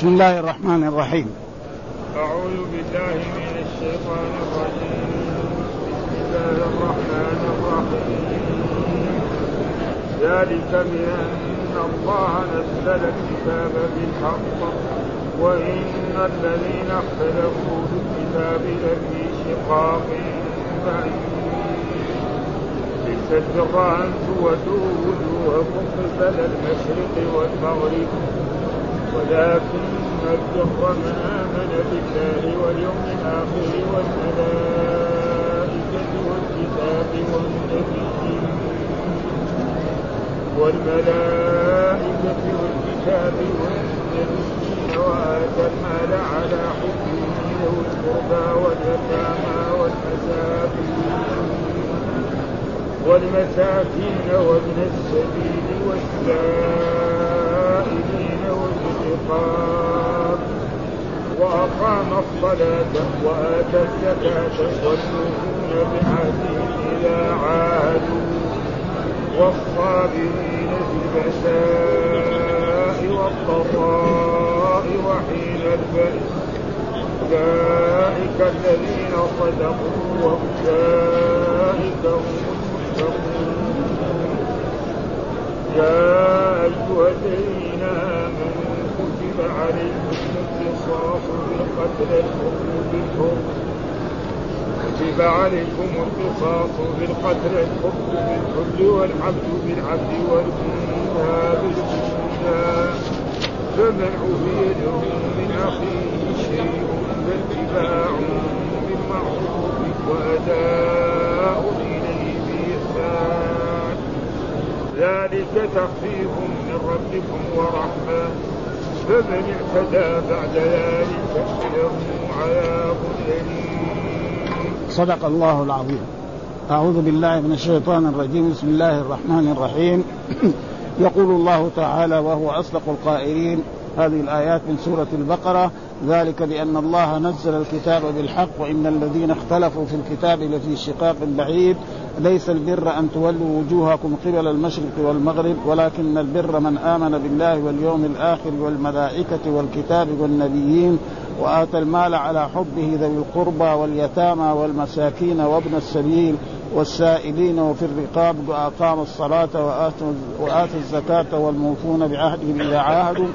بسم الله الرحمن الرحيم. أعوذ بالله من الشيطان الرجيم. بسم الله الرحمن الرحيم. ذلك بأن الله نزل الكتاب بالحق وإن الذين اختلفوا في الكتاب لفي شقاق ليس البر أن تولوا وجوهكم قبل المشرق والمغرب. ولكن البر من آمن بالله واليوم الآخر والملائكة والكتاب والنبيين. والملائكة والكتاب والنبيين وآتى المال على حبه ذوي القربى واليتامى والمساكين والمساكين وابن السبيل والسائلين والرقاب وأقام الصلاة وآتى الزكاة والمؤمنون بعهدهم إذا عاهدوا والصابرين في البأساء والضراء وحين البأس. أولئك الذين صدقوا وأولئك هم يا أيها الذين كتب عليكم القصاص في القتل الحر بالحر والعبد بالعبد والأنثى بالأنثى فمن عفي له من أخيه شيء فاتباع بالمعروف وأداء إليه بإحسان ذلك تخفيف من ربكم ورحمة فمن اعتدى بعد ذلك فله عذاب أليم صدق الله العظيم. أعوذ بالله من الشيطان الرجيم. بسم الله الرحمن الرحيم. يقول الله تعالى وهو أصدق القائلين. هذه الآيات من سورة البقرة. ذلك بأن الله نزل الكتاب بالحق وإن الذين اختلفوا في الكتاب لفي شقاق بعيد. ليس البر أن تولوا وجوهكم قبل المشرق والمغرب ولكن البر من آمن بالله واليوم الآخر والملائكة والكتاب والنبيين وآتى المال على حبه ذوي القربى واليتامى والمساكين وابن السبيل والسائلين وفي الرقاب وأقام الصلاة وآتوا, الزكاة والموفون بعهدهم إذا عاهدوا.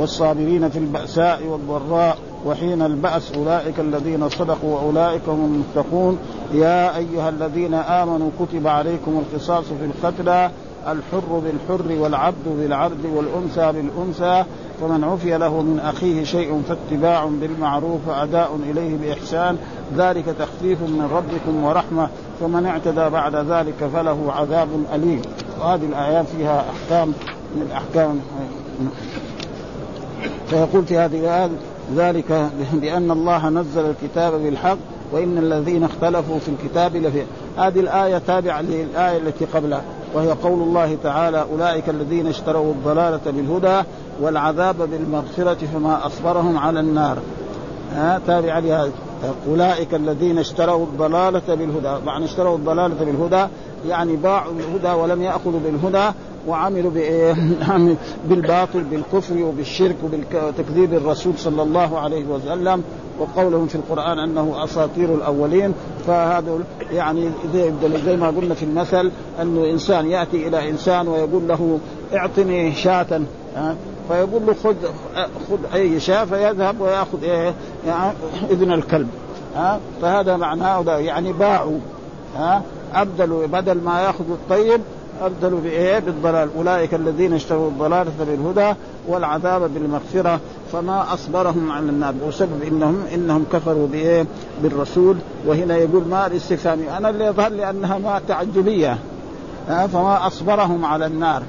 والصابرين في البأساء والضراء وحين البأس أولئك الذين صدقوا وأولئك هم المتقون. يا أيها الذين آمنوا كتب عليكم القصاص في القتلى الحر بالحر والعبد بالعبد والأنثى بالأنثى فمن عفي له من أخيه شيء فاتباع بالمعروف وأداء إليه بإحسان. ذلك تخفيف من ربكم ورحمة فمن اعتدى بعد ذلك فله عذاب أليم. وهذه الآيات فيها أحكام من الأحكام. فيقول في هذه الآية ذلك بأن الله نزل الكتاب بالحق وإن الذين اختلفوا في الكتاب لفي. هذه الآية تابعة للآية التي قبلها وهي قول الله تعالى أولئك الذين اشتروا الضلالة بالهدى والعذاب بالمغفرة فما أصبرهم على النار. ها تابعة لهذا أولئك الذين اشتروا الضلالة بالهدى. معنى اشتروا الضلالة بالهدى يعني باعوا الهدى ولم يأخذوا بالهدى وعملوا بالباطل بالكفر وبالشرك وبتكذيب الرسول صلى الله عليه وسلم. وقولهم في القرآن أنه أساطير الأولين. فهذا يعني زي ما قلنا في المثل أنه إنسان يأتي إلى إنسان ويقول له اعطني شاة فيقول له خذ خذ أي شاة فيذهب ويأخذ إيه؟ يعني إذن الكلب ها؟ فهذا معناه يعني باعوا ها؟ أبدلوا بدل ما يأخذوا الطيب أبدلوا بإيه؟ بالضلال. أولئك الذين اشتروا الضلالة بالهدى والعذاب بالمغفرة فما أصبرهم على النار. وسبب إنهم إنهم كفروا بإيه؟ بالرسول. وهنا يقول ما الاستفهام؟ أنا اللي يظهر لي أنها ما تعجبية. فما أصبرهم على النار.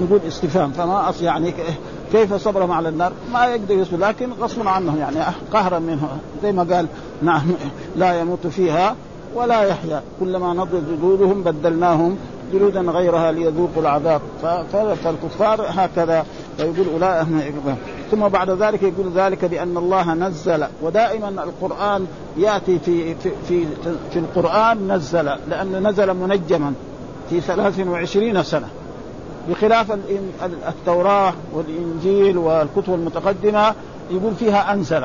يقول استفهام. فما أص يعني كيف صبرهم على النار؟ ما يقدر يصبر. لكن غصبا عنهم يعني قهرا منه زي ما قال نعم لا يموت فيها ولا يحيا. كلما نضجت جلودهم بدلناهم جلودا غيرها ليذوقوا العذاب. فالكفار هكذا. فيقول أولئك ثم بعد ذلك يقول ذلك بأن الله نزل ودائما القرآن يأتي في في في, في القرآن نزل لأنه نزل منجما في 23 سنة. بخلاف التوراة والإنجيل والكتب المتقدمة يقول فيها أنزل.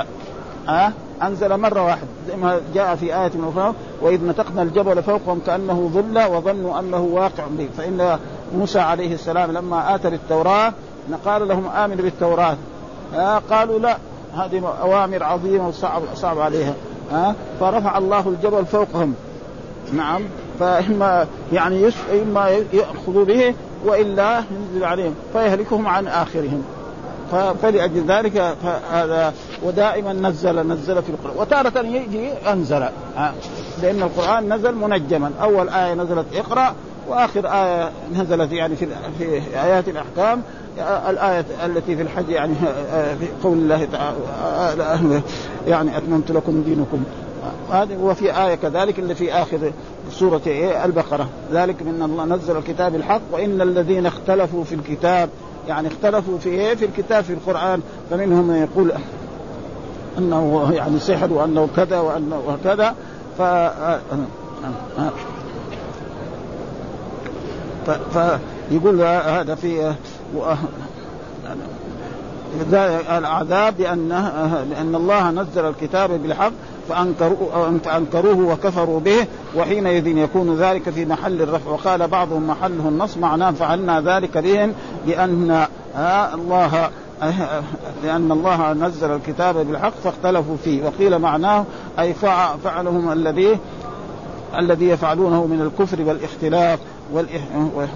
أه؟ أنزل مرة واحدة زي ما جاء في آية أخرى وإذ نتقنا الجبل فوقهم كأنه ظل وظنوا أنه واقع به. فإن موسى عليه السلام لما آتى بالتوراه قال لهم امنوا بالتوراة. آه قالوا لا هذه أوامر عظيمة وصعب صعب عليها. ها؟ فرفع الله الجبل فوقهم. نعم. فإما يعني إما يأخذوا به وإلا ينزل عليهم فيهلكهم عن آخرهم. فلأجل ذلك فهذا ودائما نزل نزل في القرآن. وتارة يجي أنزل. لأن القرآن نزل منجما. أول آية نزلت اقرأ وآخر آية نزلت يعني في في آيات الأحكام. الآية التي في الحج يعني في قول الله تعالى يعني أتممت لكم دينكم. هذه وفي آية كذلك اللي في آخر سورة إيه البقرة. ذلك من الله نزل الكتاب الحق وإن الذين اختلفوا في الكتاب يعني اختلفوا في إيه؟ في الكتاب في القرآن فمنهم من يقول أنه يعني سحر وأنه كذا وأنه وكذا ف فيقول هذا في العذاب بأن لأن الله نزل الكتاب بالحق فأنكروه, وكفروا به وحينئذ يكون ذلك في محل الرفع. وقال بعضهم محله النص معناه فعلنا ذلك بهم لأن الله لأن الله نزل الكتاب بالحق فاختلفوا فيه. وقيل معناه أي فعلهم الذي الذي يفعلونه من الكفر والاختلاف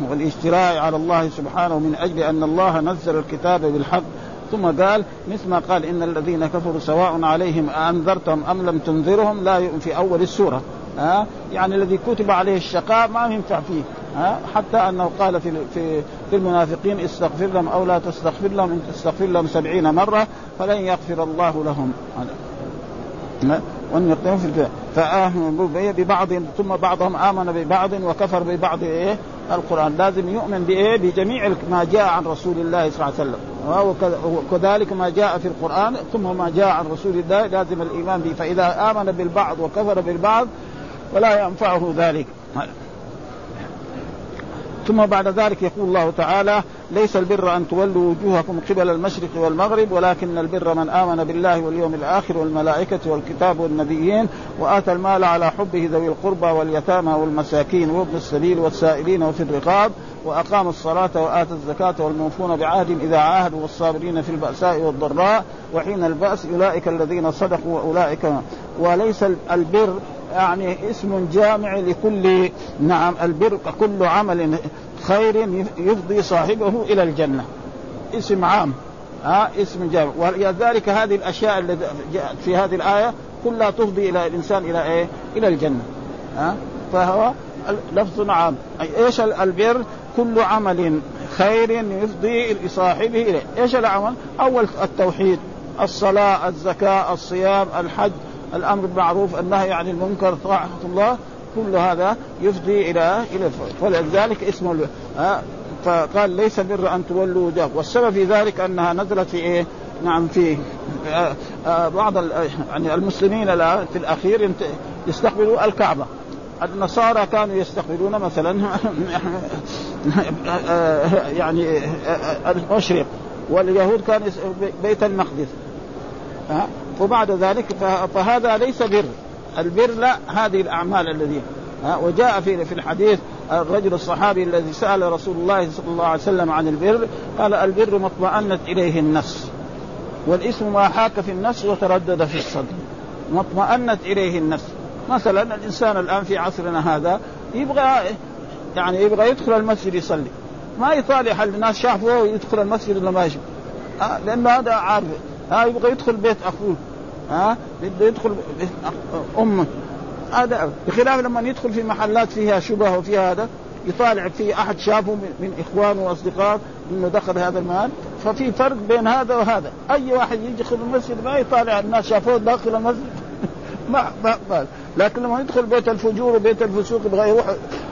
والاجتراء على الله سبحانه من أجل أن الله نزل الكتاب بالحق. ثم قال مثل ما قال إن الذين كفروا سواء عليهم انذرتهم أم لم تنذرهم لا في أول السورة. ها؟ يعني الذي كتب عليه الشقاء ما ينفع فيه. ها؟ حتى أنه قال في في في المنافقين استغفر لهم أو لا تستغفر لهم إن تستغفر لهم سبعين مرة فلن يغفر الله لهم. وان في البدع فآمنوا ببعض ثم بعضهم آمن ببعض وكفر ببعض إيه؟ القرآن. لازم يؤمن بإيه؟ بجميع ما جاء عن رسول الله صلى الله عليه وسلم. وكذلك ما جاء في القرآن ثم ما جاء عن رسول الله لازم الإيمان به. فإذا آمن بالبعض وكفر بالبعض فلا ينفعه ذلك. ثم بعد ذلك يقول الله تعالى ليس البر أن تولوا وجوهكم قبل المشرق والمغرب ولكن البر من آمن بالله واليوم الآخر والملائكة والكتاب والنبيين وآتى المال على حبه ذوي القربى واليتامى والمساكين وابن السبيل والسائلين وفي الرقاب واقام الصلاة واتى الزكاة والموفون بعهد إذا عاهدوا والصابرين في البأساء والضراء وحين البأس أولئك الذين صدقوا وأولئك وليس البر يعني اسم جامع لكل نعم البر كل عمل خير يفضي صاحبه إلى الجنة اسم عام ها اسم جامع ولذلك هذه الأشياء التي جاءت في هذه الآية كلها تفضي إلى الإنسان إلى إيه؟ إلى الجنة ها فهو لفظ عام إيش البر؟ كل عمل خير يفضي لصاحبه إليه، إيش العمل؟ أول التوحيد، الصلاة، الزكاة، الصيام، الحج، الأمر بالمعروف النهي عن المنكر طاعة الله كل هذا يفضي إلى إلى فلذلك اسمه فقال ليس بر أن تولوا وجهكم والسبب في ذلك أنها نزلت في إيه؟ نعم في آه، آه، بعض يعني المسلمين في الأخير يستقبلوا الكعبة. النصارى كانوا يستقبلون مثلا يعني المشرق واليهود كانوا بيت المقدس. وبعد ذلك فهذا ليس بر. البر لا هذه الأعمال الذي وجاء في في الحديث الرجل الصحابي الذي سأل رسول الله صلى الله عليه وسلم عن البر قال البر ما اطمأنت إليه النفس والاسم ما حاك في النفس وتردد في الصدر. ما اطمأنت إليه النفس. مثلا الإنسان الآن في عصرنا هذا يبغى يعني يبغى يدخل المسجد يصلي. ما يطالع الناس شافوه يدخل المسجد ولا ما يشوف؟ آه لأنه هذا عارف. ها آه يبغى يدخل بيت أخوه ها آه بده يدخل أمه. هذا بخلاف لما يدخل في محلات فيها شبهه وفيها هذا يطالع في أحد شافه من إخوانه وأصدقائه إنه دخل هذا المال ففي فرق بين هذا وهذا. أي واحد يدخل المسجد ما يطالع الناس شافوه داخل المسجد. ما, ما, ما لكن لما يدخل بيت الفجور وبيت الفسوق يبغى يروح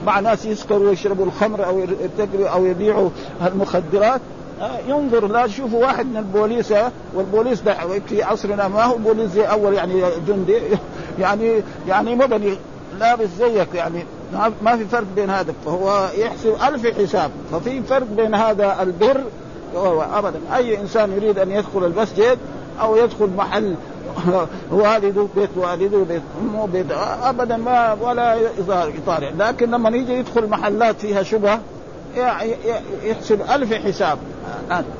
مع ناس يسكروا ويشربوا الخمر أو يرتكبوا أو يبيعوا المخدرات ينظر لا تشوفوا واحد من البوليس والبوليس ده في عصرنا ما هو بوليس زي أول يعني جندي يعني يعني مدني لابس زيك يعني. ما في فرق بين هذا. فهو يحسب ألف حساب. ففي فرق بين هذا البر ابدا. أي إنسان يريد أن يدخل المسجد أو يدخل محل والده بيت والده بيت أمه بيت ابدا ما ولا يطالع لكن لما يجي يدخل محلات فيها شبهة يحسب ألف حساب.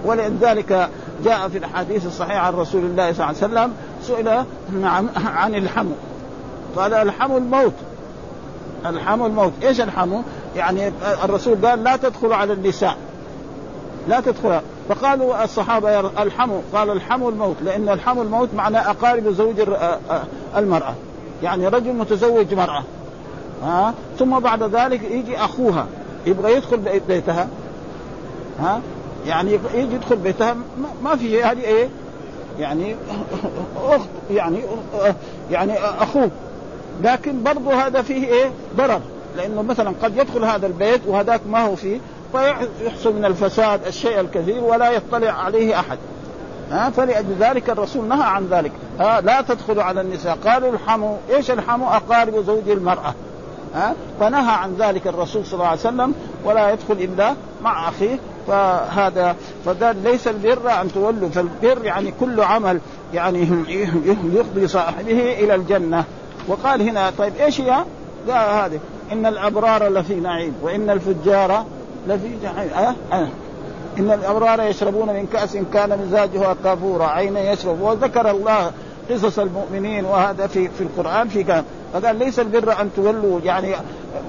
ولذلك جاء في الأحاديث الصحيحة عن رسول الله صلى الله عليه وسلم سئل عن عن الحمو. قال الحمو الموت. الحمو الموت. إيش الحمو؟ يعني الرسول قال لا تدخلوا على النساء. لا تدخل. فقالوا الصحابة الحمو. قال الحمو الموت. لأن الحمو الموت معناه أقارب زوج المرأة. يعني رجل متزوج مرأة. ها ثم بعد ذلك يجي أخوها. يبغى يدخل بيتها. ها؟ يعني يجي يدخل بيتها ما في هذه إيه؟ يعني أخت يعني يعني أخوه. لكن برضه هذا فيه إيه؟ ضرر. لأنه مثلا قد يدخل هذا البيت وهذاك ما هو فيه فيحصل من الفساد الشيء الكثير ولا يطلع عليه أحد. ها؟ فلأجل ذلك الرسول نهى عن ذلك. ها؟ لا تدخلوا على النساء. قالوا الحمو إيش الحمو؟ أقارب زوج المرأة. ها فنهى عن ذلك الرسول صلى الله عليه وسلم ولا يدخل إلا مع أخيه فهذا فذلك ليس البر أن تولوا فالبر يعني كل عمل يعني يفضي صاحبه إلى الجنة وقال هنا طيب إيش هي؟ قال هذه إن الأبرار لفي نعيم وإن الفجار لفي جحيم أه؟ أه. إن الأبرار يشربون من كأس كان مزاجها كافورا عينا يشرب وذكر الله قصص المؤمنين وهذا في في القرآن في كان. فقال ليس البر أن تولوا يعني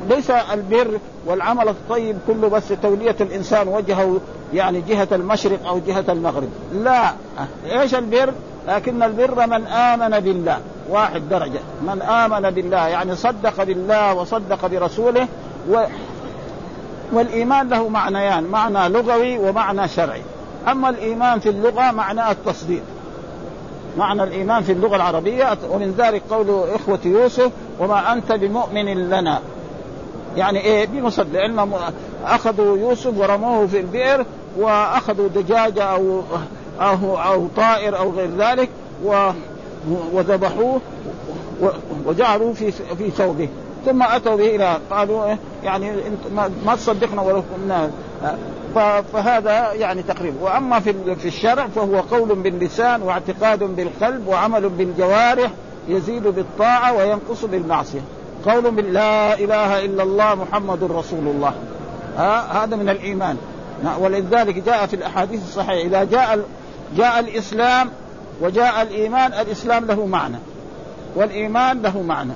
ليس البر والعمل الطيب كله بس تولية الإنسان وجهه يعني جهة المشرق أو جهة المغرب. لا. إيش البر؟ لكن البر من آمن بالله. واحد درجة. من آمن بالله يعني صدق بالله وصدق برسوله و والإيمان له معنيان معنى لغوي ومعنى شرعي. أما الإيمان في اللغة معناه التصديق. معنى الإيمان في اللغة العربية. ومن ذلك قول إخوة يوسف وما أنت بمؤمن لنا. يعني إيه؟ بمصدق. لأن أخذوا يوسف ورموه في البئر وأخذوا دجاجة أو أو أو طائر أو غير ذلك و وذبحوه وجعلوا في في ثوبه. ثم أتوا به إلى قالوا إيه؟ يعني ما تصدقنا ولو كنا فهذا يعني تقريبا وأما في في الشرع فهو قول باللسان واعتقاد بالقلب وعمل بالجوارح يزيد بالطاعة وينقص بالمعصية. قول باللا إله إلا الله محمد رسول الله. ها؟ هذا من الإيمان. ولذلك جاء في الأحاديث الصحيحة إذا جاء جاء الإسلام وجاء الإيمان الإسلام له معنى. والإيمان له معنى.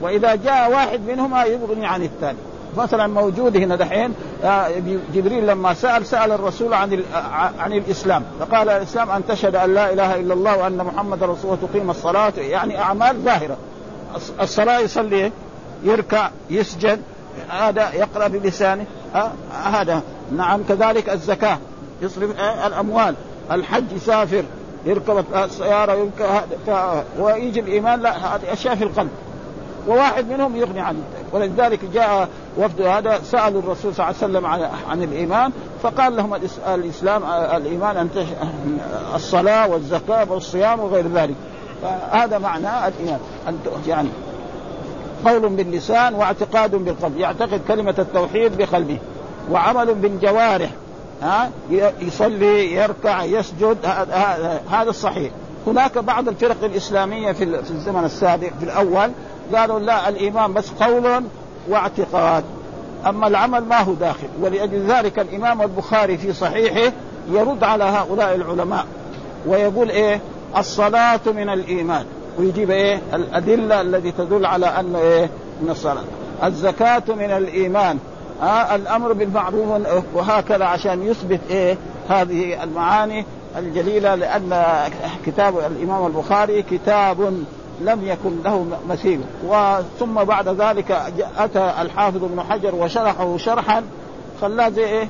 وإذا جاء واحد منهما يغني عن الثاني. مثلا موجود هنا دحين آه، جبريل لما سأل سأل الرسول عن عن الإسلام فقال الإسلام أن تشهد أن لا إله إلا الله وأن محمد رسول وتقيم الصلاة يعني أعمال ظاهرة. الصلاة يصلي يركع يسجد هذا يقرأ بلسانه آه، هذا. نعم كذلك الزكاة يصرف آه، الأموال. الحج يسافر يركب السيارة يركب ويجي الإيمان لا هذه أشياء في القلب. وواحد منهم يغني عنه. ولذلك جاء وفد هذا سألوا الرسول صلى الله عليه وسلم عن, عن الإيمان فقال لهم الإسلام الإيمان أن الصلاة والزكاة والصيام وغير ذلك. فهذا معنى الإيمان. أن يعني قول باللسان واعتقاد بالقلب. يعتقد كلمة التوحيد بقلبه. وعمل بالجوارح. ها؟ يصلي يركع يسجد. هذا الصحيح. هناك بعض الفرق الإسلامية في الزمن السابق في الأول قالوا لا الإيمان بس قول واعتقاد. أما العمل ما هو داخل ولأجل ذلك الإمام البخاري في صحيحه يرد على هؤلاء العلماء ويقول إيه؟ الصلاة من الإيمان. ويجيب إيه؟ الأدلة التي تدل على أن إيه؟ من الصلاة. الزكاة من الإيمان. آه الأمر بالمعروف وهكذا عشان يثبت إيه؟ هذه المعاني الجليلة لأن كتاب الإمام البخاري كتاب لم يكن له مثيل وثم بعد ذلك أتى الحافظ ابن حجر وشرحه شرحا خلاه زي إيه؟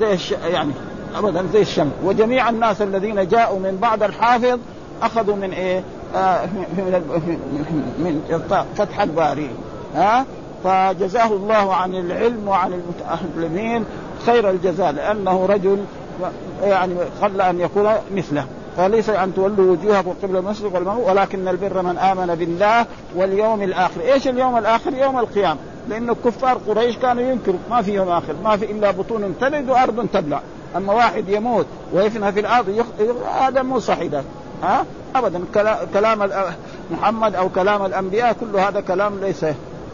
زي الش... يعني ابدا زي الشمس. وجميع الناس الذين جاءوا من بعد الحافظ أخذوا من إيه؟ آه من فتح الباري. ها؟ فجزاه الله عن العلم وعن المتعلمين خير الجزاء لأنه رجل يعني قل أن يكون مثله. فليس أن تولوا وجوهكم قبل المشرق والمغرب ولكن البر من آمن بالله واليوم الآخر، إيش اليوم الآخر؟ يوم القيامة، لأن كفار قريش كانوا ينكروا. ما في يوم آخر. ما في إلا بطون تلد وأرض تبلع. أما واحد يموت ويفنى في الأرض يخ... هذا مو صحيح ها؟ ابدا. كلام محمد أو كلام الأنبياء كل هذا كلام ليس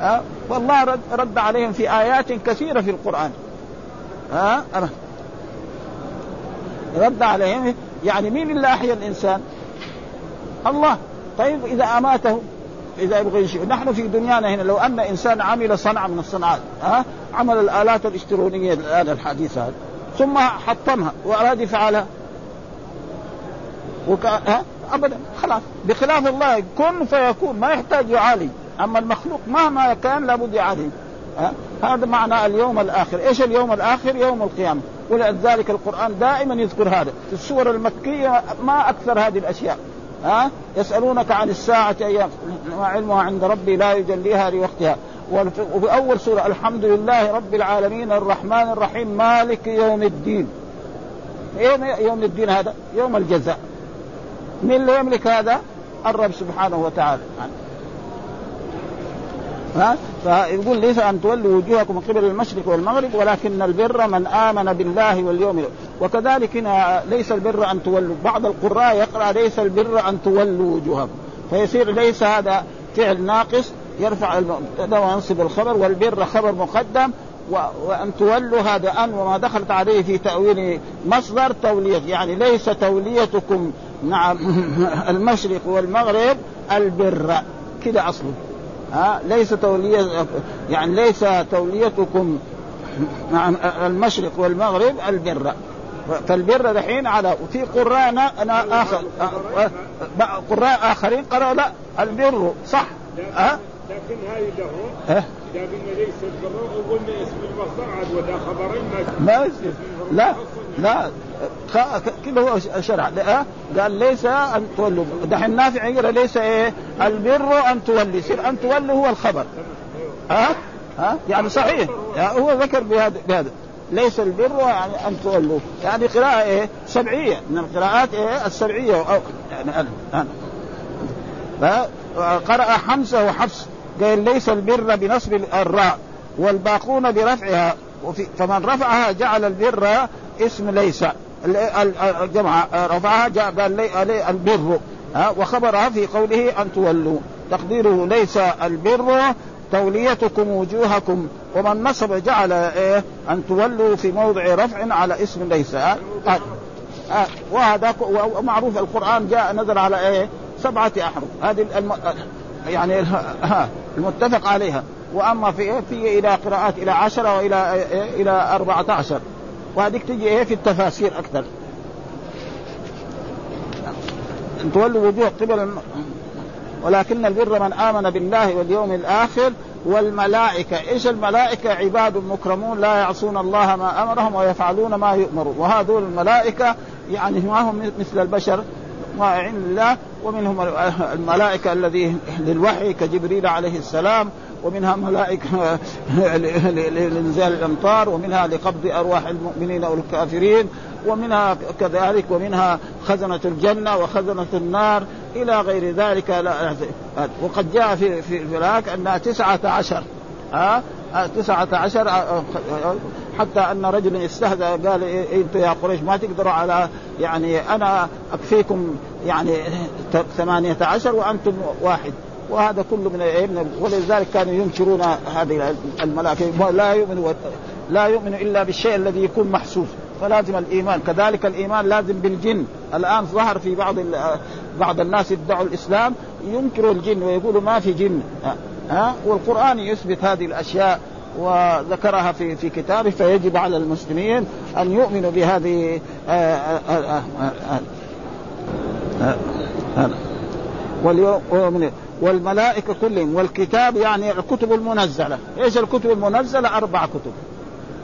ها؟ والله رد, رد عليهم في آيات كثيرة في القرآن. ها؟ رد عليهم. يعني مين اللي أحيا الإنسان؟ الله. طيب إذا أماته إذا يبغى يشيء. نحن في دنيانا هنا لو أن إنسان عمل صنعة من الصناعات ها؟ عمل الآلات الإلكترونية الآن الحديثه هذه ثم حطمها وأراد يفعلها. وك... ها؟ ابدا خلاص. بخلاف الله كن فيكون ما يحتاج يعالج. أما المخلوق مهما كان لابد يعالج؟ هذا معنى اليوم الآخر. إيش اليوم الآخر؟ يوم القيامة. ولذلك القرآن دائما يذكر هذا. في السور المكية ما أكثر هذه الأشياء. ها؟ يسألونك عن الساعة أيام ما علمها عند ربي لا يجليها لوقتها. وفي أول سورة الحمد لله رب العالمين الرحمن الرحيم مالك يوم الدين. إيه يوم الدين هذا؟ يوم الجزاء. من اللي يملك هذا؟ الرب سبحانه وتعالى. ها؟ فيقول ليس أن تولوا وجوهكم قبل المشرق والمغرب ولكن البر من آمن بالله واليوم وكذلك هنا ليس البر أن تولوا. بعض القراء يقرأ ليس البر أن تولوا وجوهكم. فيصير ليس هذا فعل ناقص يرفع المبتدا وينصب الخبر والبر خبر مقدم وأن تولوا هذا أن وما دخلت عليه في تأويل مصدر تولية. يعني ليس توليتكم نعم المشرق والمغرب البر. كده أصله. ها ليس تولية يعني ليس توليتكم نعم المشرق والمغرب البر. فالبر دحين على وفي قراء أنا آخر قراء آخرين قرأوا لا البر صح. ها؟ لكن هاي له ليس اسم المصدر عاد ولا خبرين ما يصير لا لا. كذا هو شرع قال ليس أن تولوا. دحين نافع يقرا ليس إيه؟ البر أن تولي. يصير أن تولي هو الخبر. ها؟ ها؟ يعني صحيح. يعني هو ذكر بهذا بهذا. ليس البر يعني أن تولوا. يعني قراءة إيه؟ سبعية. من القراءات إيه؟ السبعية. أو يعني قرأ حمزة وحفص. قال ليس البر بنصب الراء والباقون برفعها. وفي فمن رفعها جعل البر اسم ليس. الجمع رفعها قال البر. وخبرها في قوله أن تولوا. تقديره ليس البر توليتكم وجوهكم. ومن نصب جعل إيه أن تولوا في موضع رفع على اسم ليس. وهذا ومعروف القرآن جاء نزل على إيه سبعة أحرف. هذه الم... يعني المتفق عليها. وأما في إيه؟ في إلى قراءات إلى عشرة وإلى إيه؟ إلى أربعة عشر. وهذيك تجي إيه؟ في التفاسير أكثر. ان تولوا وجوه قبل ولكن البر من آمن بالله واليوم الآخر والملائكة، إيش الملائكة؟ عباد مكرمون لا يعصون الله ما أمرهم ويفعلون ما يؤمرون، وهذول الملائكة يعني ما هم مثل البشر. طائعين لله ومنهم الملائكة الذي للوحي كجبريل عليه السلام ومنها ملائكة لإنزال الأمطار ومنها لقبض أرواح المؤمنين أو الكافرين ومنها كذلك ومنها خزنة الجنة وخزنة النار. إلى غير ذلك لا وقد جاء في في الفلاك أنها تسعة عشر. ها؟ تسعة عشر حتى أن رجل استهزأ قال إيه أنت يا قريش ما تقدروا على يعني أنا أكفيكم يعني ثمانية عشر وأنتم واحد. وهذا كله من إيه؟ ولذلك كانوا ينكرون هذه الملائكة. لا يؤمن لا يؤمن إلا بالشيء الذي يكون محسوس. فلازم الإيمان. كذلك الإيمان لازم بالجن. الآن ظهر في بعض بعض الناس يدعوا الإسلام ينكروا الجن ويقولوا ما في جن. ها؟ والقرآن يثبت هذه الأشياء. وذكرها في في كتابه فيجب على المسلمين أن يؤمنوا بهذه هذا واليوم والملائكة كلهم والكتاب يعني الكتب المنزلة، إيش الكتب المنزلة؟ أربع كتب.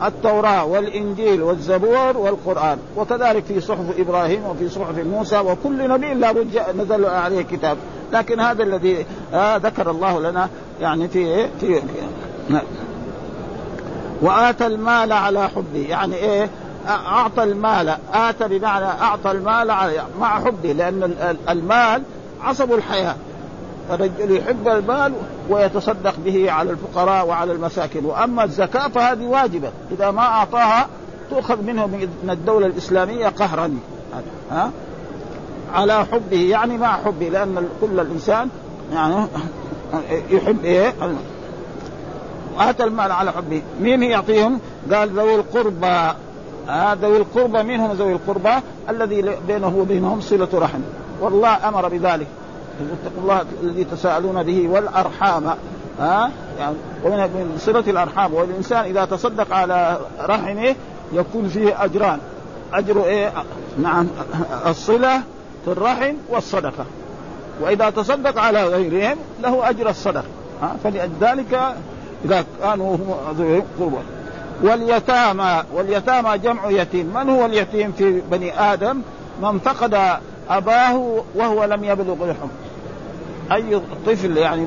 التوراة والإنجيل والزبور والقرآن، وكذلك في صحف إبراهيم وفي صحف موسى وكل نبي لابد نزل عليه كتاب، لكن هذا الذي آه ذكر الله لنا يعني في في وآتى المال على حبه، يعني إيه؟ أعطى المال، آتى بمعنى أعطى المال مع حبه، لأن المال عصب الحياة. الرجل يحب المال ويتصدق به على الفقراء وعلى المساكين. وأما الزكاة فهذه واجبة. إذا ما أعطاها تؤخذ منه من الدولة الإسلامية قهرا. ها؟ على حبه. يعني مع حبه لأن كل الإنسان يعني يحب إيه؟ واتى المال على حبه مين يعطيهم؟ قال ذوي القربى. آه ذوي القربى من هم ذوي القربى؟ الذي بينه وبينهم صلة رحم. والله أمر بذلك. اتقوا الله الذي تساءلون به والأرحام. ها آه يعني ومن صلة الأرحام. والإنسان إذا تصدق على رحمه يكون فيه أجران. أجر إيه؟ نعم الصلة في الرحم والصدقة. وإذا تصدق على غيرهم له أجر الصدقة. ها فلذلك اذا كانوا هم قربى واليتامى واليتامى جمع يتيم. من هو اليتيم في بني آدم؟ من فقد أباه وهو لم يبلغ الحكم أي طفل يعني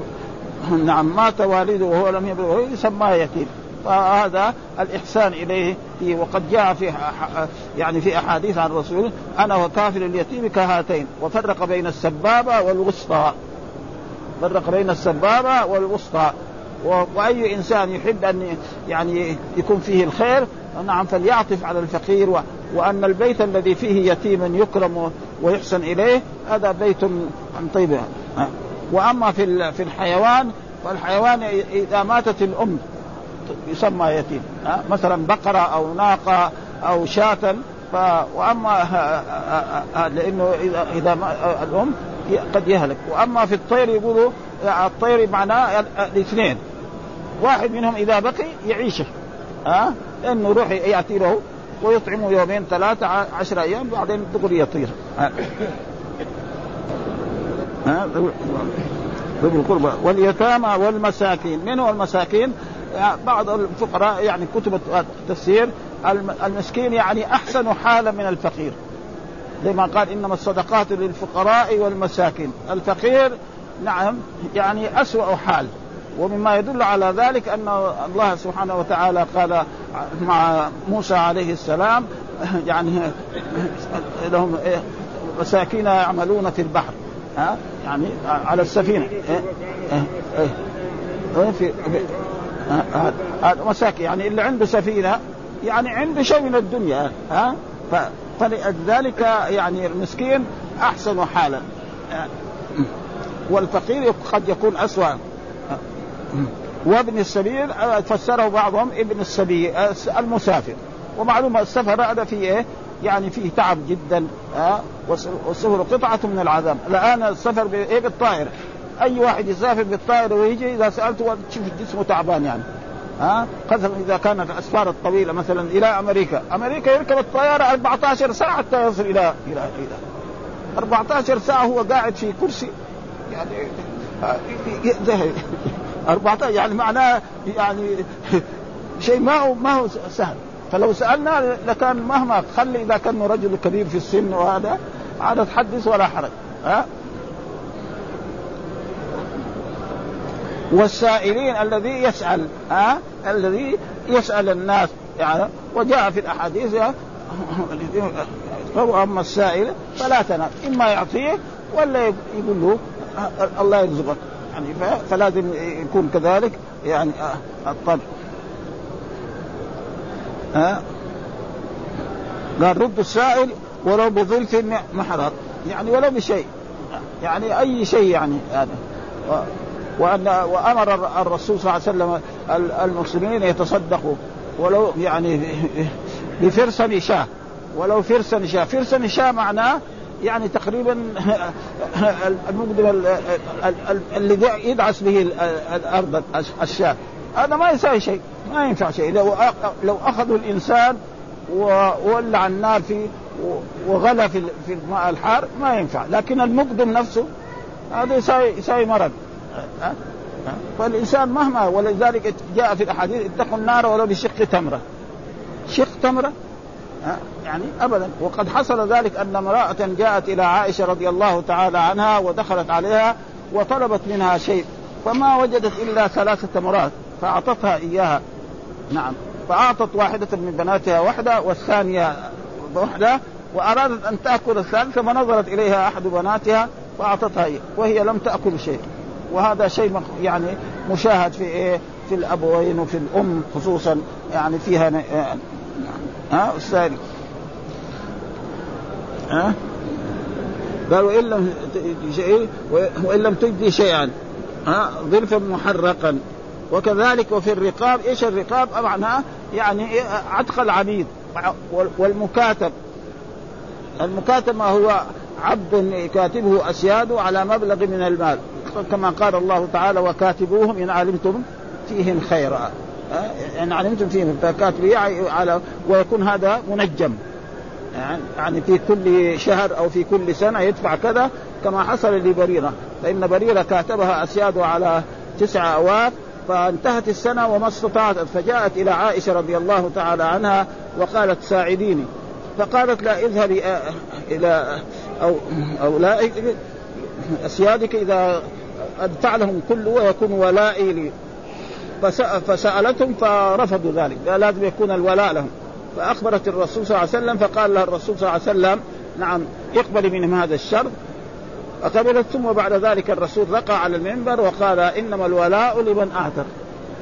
نعم مات والده وهو لم يبلغ يسمى يتيم. فهذا الإحسان إليه فيه. وقد جاء في يعني في أحاديث عن الرسول أنا وكافر اليتيم كهاتين. وفرق بين السبابة والوسطى. فرق بين السبابة والوسطى. وأي إنسان يحب أن يعني يكون فيه الخير نعم فليعطف على الفقير و... وأن البيت الذي فيه يتيم يكرم ويحسن إليه هذا بيت طيب وأما في في الحيوان فالحيوان إذا ماتت الأم يسمى يتيم مثلا بقرة أو ناقة أو شاة. وأما لأنه اذا إذا الأم قد يهلك. وأما في الطير يقولوا الطير معناه الاثنين. واحد منهم إذا بقي يعيشه. ها لأنه يروح يأتي له ويطعمه يومين ثلاثة عشر أيام بعدين دغري يطير. ها ذوي القربى. واليتامى والمساكين. من هو المساكين؟ بعض الفقراء يعني كتب التفسير المسكين يعني أحسن حالا من الفقير. زي ما قال إنما الصدقات للفقراء والمساكين. الفقير نعم يعني أسوأ حال. ومما يدل على ذلك أن الله سبحانه وتعالى قال مع موسى عليه السلام يعني لهم مساكين يعملون في البحر. ها؟ يعني على السفينة. في مساكين. يعني اللي عنده سفينة يعني عنده شيء من الدنيا. ها؟ فلذلك يعني المسكين أحسن حالا. والفقير قد يكون أسوأ. وابن السبيل فسره بعضهم ابن السبيل المسافر. ومعلوم السفر هذا فيه إيه؟ يعني فيه تعب جدا ها والسفر قطعة من العذاب. الآن السفر بإيه؟ بالطائرة أي واحد يسافر بالطائرة ويجي إذا سألته تشوف جسمه تعبان يعني. ها؟ خاصة إذا كانت الأسفار الطويلة مثلا إلى أمريكا. أمريكا يركب الطيارة 14 ساعة حتى يصل إلى إلى إلى. 14 ساعة هو قاعد في كرسي. يعني 14 يعني معناه يعني شيء ما هو ما هو سهل. فلو سألنا لكان مهما خلي إذا كان رجل كبير في السن وهذا عاد تحدث ولا حرج. ها؟ والسائلين الذي يسأل ها؟ الذي يسأل الناس يعني وجاء في الأحاديث أما السائل فلا تنام إما يعطيه ولا يقول له الله يرزقك. يعني فلازم يكون كذلك يعني الطبع ها؟ قال رد السائل ولو بظلف محرط يعني ولو بشيء. يعني أي شيء يعني هذا. وان وأمر الرسول صلى الله عليه وسلم المسلمين يتصدقوا. ولو يعني بفرسن شاه ولو فرسن شاه فرسن شاه معناه يعني تقريبا المقدم اللي يدعس به الأرض الشاة هذا ما يساوي شيء. ما ينفع شيء. لو لو أخذوا الإنسان وولع النار فيه وغلى في في الماء الحار ما ينفع. لكن المقدم نفسه هذا يساوي يساوي مرض. فالانسان مهما ولذلك جاء في الأحاديث اتقوا النار ولو بشق تمرة. شق تمرة؟ يعني ابدا. وقد حصل ذلك أن امرأة جاءت إلى عائشة رضي الله تعالى عنها ودخلت عليها وطلبت منها شيء فما وجدت إلا ثلاثة تمرات فأعطتها إياها. نعم. فأعطت واحدة من بناتها واحدة والثانية واحدة وأرادت أن تأكل الثالثة فنظرت إليها أحد بناتها فأعطتها وهي لم تأكل شيء. وهذا شيء يعني مشاهد في إيه؟ في الأبوين وفي الأم خصوصا يعني فيها ها أستاذ؟ ها؟ قال وإن لم وإن لم تجدي شيئا ها ظرفا محرقا. وكذلك وفي الرقاب إيش الرقاب؟ معناها يعني عتق العبيد والمكاتب. المكاتب ما هو عبد يكاتبه أسياده على مبلغ من المال. كما قال الله تعالى وكاتبوهم إن علمتم فيهم خيرا. إن علمتم فيهم فكاتبه على ويكون هذا منجم. يعني في كل شهر أو في كل سنة يدفع كذا كما حصل لبريرة. فإن بريرة كاتبها أسياده على تسعة أواف فانتهت السنة وما استطاعت. فجاءت إلى عائشة رضي الله تعالى عنها وقالت ساعديني. فقالت لا اذهبي إلى أو أو لا أسيادك إذا أدفع لهم كله ويكون ولائي لي. فسألتهم فرفضوا ذلك. قال لازم يكون الولاء لهم. فأخبرت الرسول صلى الله عليه وسلم فقال لها الرسول صلى الله عليه وسلم نعم اقبلي منهم هذا الشرط فقبلت ثم بعد ذلك الرسول رقى على المنبر وقال إنما الولاء لمن اعتق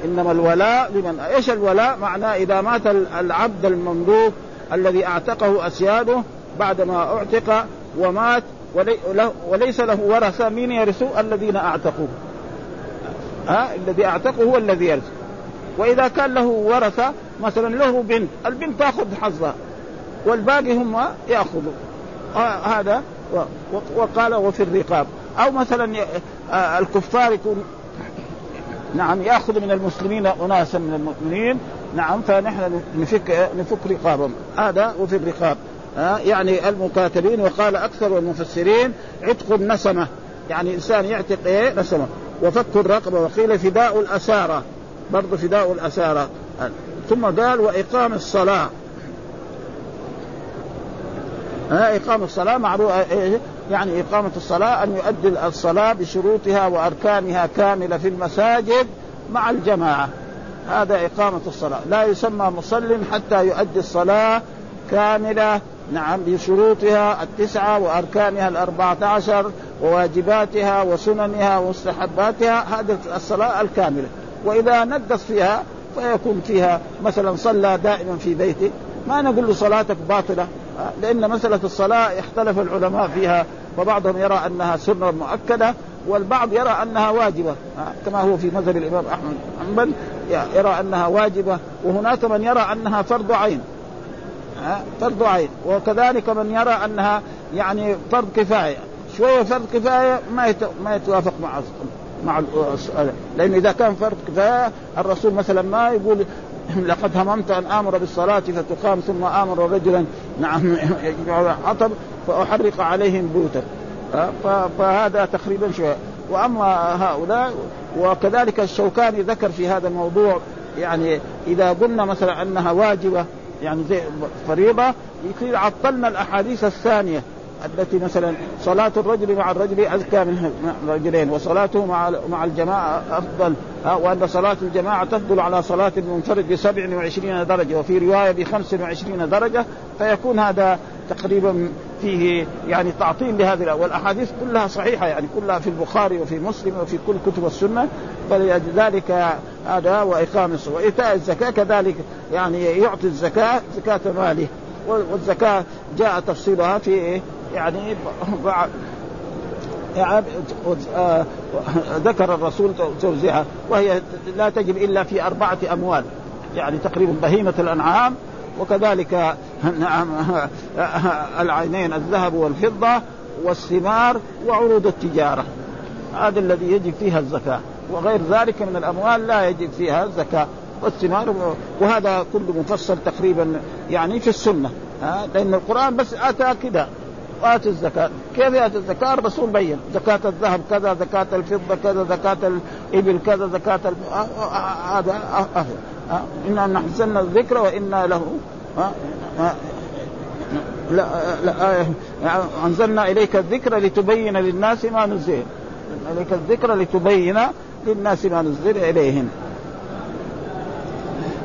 إنما الولاء لمن إيش الولاء؟ معناه إذا مات العبد المملوك الذي أعتقه أسياده بعدما أعتق ومات وليس له ورثة مين يرثه؟ الذين أعتقوه. ها الذي أعتقه هو الذي يرث. وإذا كان له ورثة مثلا له بنت، البنت تأخذ حظها والباقي هم يأخذوا. هذا وقال وفي الرقاب أو مثلا آه، الكفار يكون نعم يأخذ من المسلمين اناسا من المؤمنين نعم فنحن نفك نفك رقابهم هذا وفي الرقاب ها؟ يعني المكاتبين وقال أكثر المفسرين عتق النسمة. يعني إنسان يعتق إيه؟ نسمة. وفك الرقبة وقيل فداء الأسارة. برضه فداء الأسارة. ثم قال وإقام الصلاة. ها؟ إقامة الصلاة معروف إيه؟ يعني إقامة الصلاة أن يؤدي الصلاة بشروطها وأركانها كاملة في المساجد مع الجماعة. هذا إقامة الصلاة. لا يسمى مصل حتى يؤدي الصلاة كاملة نعم بشروطها التسعة وأركانها الأربعة عشر وواجباتها وسننها ومستحباتها هذه الصلاة الكاملة. وإذا نقص فيها فيكون فيها مثلا صلى دائما في بيته ما نقول له صلاتك باطلة لأن مسألة الصلاة اختلف العلماء فيها فبعضهم يرى أنها سنة مؤكدة والبعض يرى أنها واجبة. كما هو في مذهب الإمام أحمد حنبل يرى أنها واجبة وهناك من يرى أنها فرض عين. فرض عين. وكذلك من يرى أنها يعني فرض كفاية. شوية فرض كفاية ما ما يتوافق مع مع لأن إذا كان فرض كفاية الرسول مثلا ما يقول لقد هممت أن آمر بالصلاة فتقام ثم آمر رجلا. نعم حطب فأحرق عليهم بيوتا فهذا تقريبا شوية. وأما هؤلاء وكذلك الشوكاني ذكر في هذا الموضوع يعني إذا قلنا مثلا أنها واجبة يعني زي فريضة يصير عطلنا الأحاديث الثانية التي مثلا صلاة الرجل مع الرجل أزكى من الرجلين وصلاته مع مع الجماعة أفضل وأن صلاة الجماعة تفضل على صلاة المنفرد ب 27 درجة وفي رواية ب 25 درجة فيكون هذا تقريبا فيه يعني تعطيل لهذه والأحاديث كلها صحيحة يعني كلها في البخاري وفي مسلم وفي كل كتب السنة. فلذلك هذا واقام الصلاه وإيتاء الزكاة كذلك يعني يعطي الزكاة زكاة ماله. والزكاة جاء تفصيلها في يعني ذكر الرسول توزيعها وهي لا تجب إلا في أربعة أموال. يعني تقريبا بهيمة الأنعام وكذلك نعم العينين الذهب والفضة والثمار وعروض التجارة. هذا الذي يجب فيها الزكاة. وغير ذلك من الأموال لا يجب فيها الزكاة والثمار. وهذا كله مفصل تقريبا يعني في السنة لأن القرآن بس آتى كذا واتوا الزكاة. كيف يأتي الزكاة؟ الرسول بين زكاة الذهب كذا زكاة الفضة كذا زكاة الإبل كذا زكاة هذا إنا نحسن الذكر وإنا له لا لا أنزلنا إليك الذكر لتبين للناس ما نزل. إليك الذكر لتبين للناس ما نزل إليهم.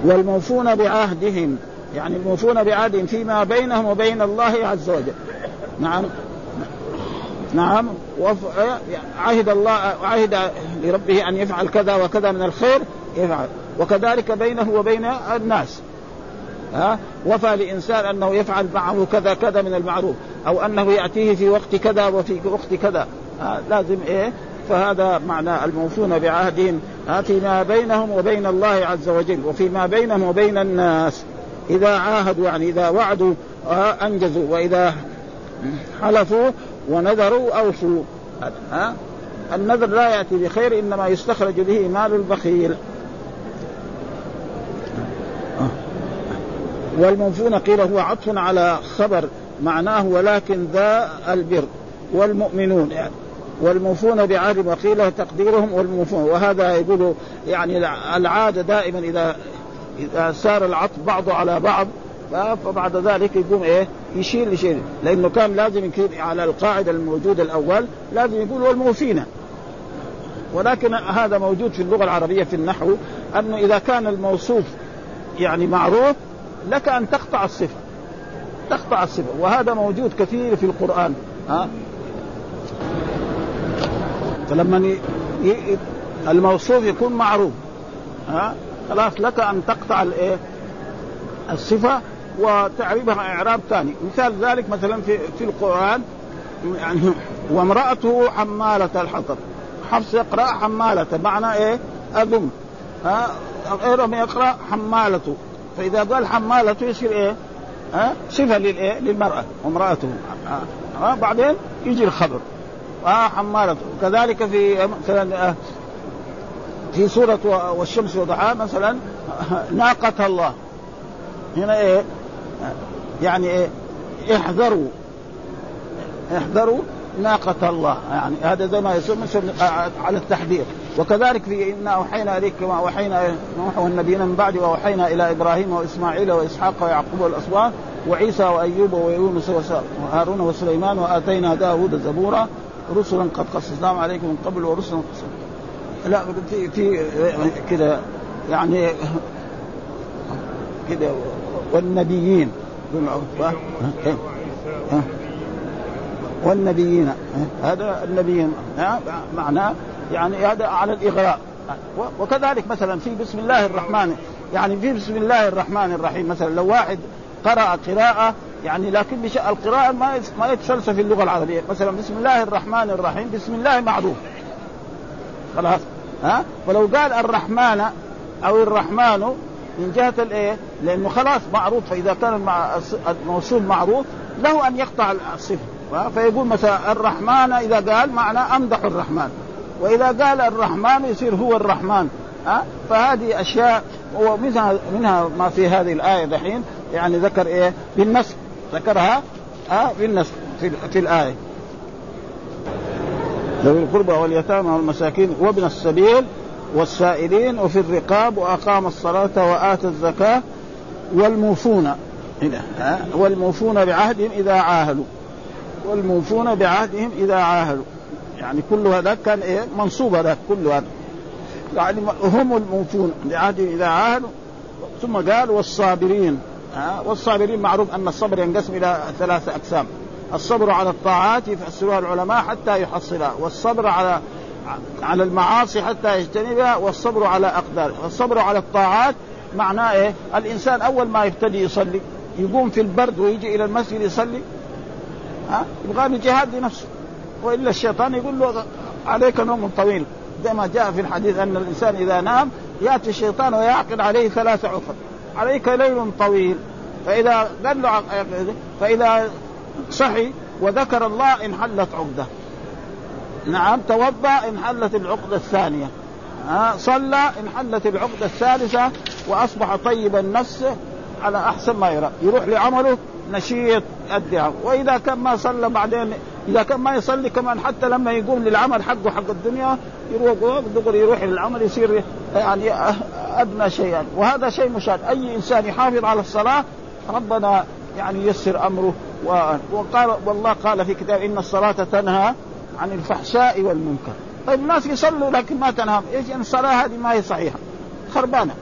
والموفون بعهدهم يعني الموفون بعهدهم فيما بينهم وبين الله عز وجل. نعم. نعم. عهد الله عهد لربه أن يفعل كذا وكذا من الخير يفعل. وكذلك بينه وبين الناس. ها؟ وفى لإنسان أنه يفعل معه كذا كذا من المعروف أو أنه يأتيه في وقت كذا وفي وقت كذا. لازم إيه؟ فهذا معنى الموفون بعهدهم. فيما بينهم وبين الله عز وجل وفيما بينهم وبين الناس. إذا عاهدوا يعني إذا وعدوا أنجزوا. وإذا حلفوا ونذروا أوفوا. ها؟ النذر لا يأتي بخير إنما يستخرج به مال البخيل. والموفون قيل هو عطف على خبر معناه ولكن ذا البر والمؤمنون يعني. والموفون بعهد وقيل تقديرهم والموفون. وهذا يقول يعني العادة دائما إذا إذا سار العطف بعضه على بعض فبعد ذلك يقوم إيه؟ يشير لشيء لأنه كان لازم يكون على القاعدة الموجوده الأول لازم يقول والموفين. ولكن هذا موجود في اللغة العربية في النحو أنه إذا كان الموصوف يعني معروف لك أن تقطع الصفة. تقطع الصفة. وهذا موجود كثير في القرآن. ها؟ فلما الموصوف يكون معروف. ها؟ خلاص لك أن تقطع الايه الصفة وتعربها إعراب ثاني. مثال ذلك مثلا في في القرآن. يعني وامرأته حمالة الحطب. حفص يقرأ حمالة. معنى إيه؟ اذم ها؟ غيرهم يقرأ حمالته فإذا قال حمالته يصير إيه؟ ها؟ صفة للإيه؟ للمرأة وامرأته. ها بعدين يجي الخبر. آه حمالة. كذلك في مثلا آه في سورة والشمس وضحاها مثلا ناقة الله. هنا إيه؟ يعني إيه؟ احذروا. احذروا ناقة الله. يعني هذا زي ما يسمى على التحذير. وكذلك في إنا أوحينا إليك كما أوحينا نوح والنبيين من بعد وأوحينا إلى إبراهيم وإسماعيل وإسحاق ويعقوب والأسباط وعيسى وأيوب ويونس وهارون وسليمان وآتينا داود زبورا رسلا قد قصصناهم عليكم من قبل ورسلا لا في في كذا يعني كذا والنبيين. والنبيين. هذا النبيين. معناه يعني هذا على الإغراء. وكذلك مثلا في بسم الله الرحمن يعني في بسم الله الرحمن الرحيم مثلا لو واحد قرأ قراءة يعني لكن القراءة ما ما يتفلسف في اللغة العربية. مثلا بسم الله الرحمن الرحيم بسم الله معروف. خلاص. ها؟ فلو قال الرحمن أو الرحمن من جهة الإيه؟ لأنه خلاص معروف فإذا كان الموصول معروف له أن يقطع الصفة. فيقول مثلا الرحمن إذا قال معنى أمدح الرحمن. وإذا قال الرحمن يصير هو الرحمن. ها؟ فهذه أشياء ومنها منها ما في هذه الآية دحين يعني ذكر إيه؟ بالنسب ذكرها؟ ها؟ بالنسب في, في الآية. ذوي القربى واليتامى والمساكين وابن السبيل والسائلين وفي الرقاب وأقام الصلاة وآتى الزكاة والموفون. والموفون بعهدهم إذا عاهدوا. والموفون بعهدهم إذا عاهدوا. يعني كل هذا كان إيه؟ منصوب هذا كل هذا. يعني هم الموفون بعهدهم إذا عاهدوا. ثم قال والصابرين. ها؟ والصابرين معروف أن الصبر ينقسم إلى ثلاث أقسام. الصبر على الطاعات يفسرها العلماء حتى يحصلها. والصبر على على المعاصي حتى يجتنبها. والصبر على أقدار. والصبر على الطاعات معناه إيه؟ الإنسان أول ما يبتدي يصلي يقوم في البرد ويجي إلى المسجد يصلي ها؟ يبغى له جهاد لنفسه. وإلا الشيطان يقول له عليك نوم طويل. زي ما جاء في الحديث أن الإنسان إذا نام يأتي الشيطان ويعقد عليه ثلاث عقد. عليك ليل طويل. فإذا قال له فإذا صحي وذكر الله انحلت عقدة. نعم توضأ انحلت العقدة الثانية. ها صلى انحلت العقدة الثالثة وأصبح طيب النفس على أحسن ما يرى. يروح لعمله نشيط الدعاء. وإذا كان ما صلى بعدين إذا كان ما يصلي كمان حتى لما يقوم للعمل حقه حق الدنيا يروح دغري يروح للعمل يصير يعني أدنى شيئا. وهذا شيء مشاهد. أي إنسان يحافظ على الصلاة ربنا يعني يسر أمره. وقال والله قال في كتاب إن الصلاة تنهى عن الفحشاء والمنكر. طيب الناس يصلوا لكن ما تنهى. إيش؟ يعني الصلاة هذه ما هي صحيحة. خربانة.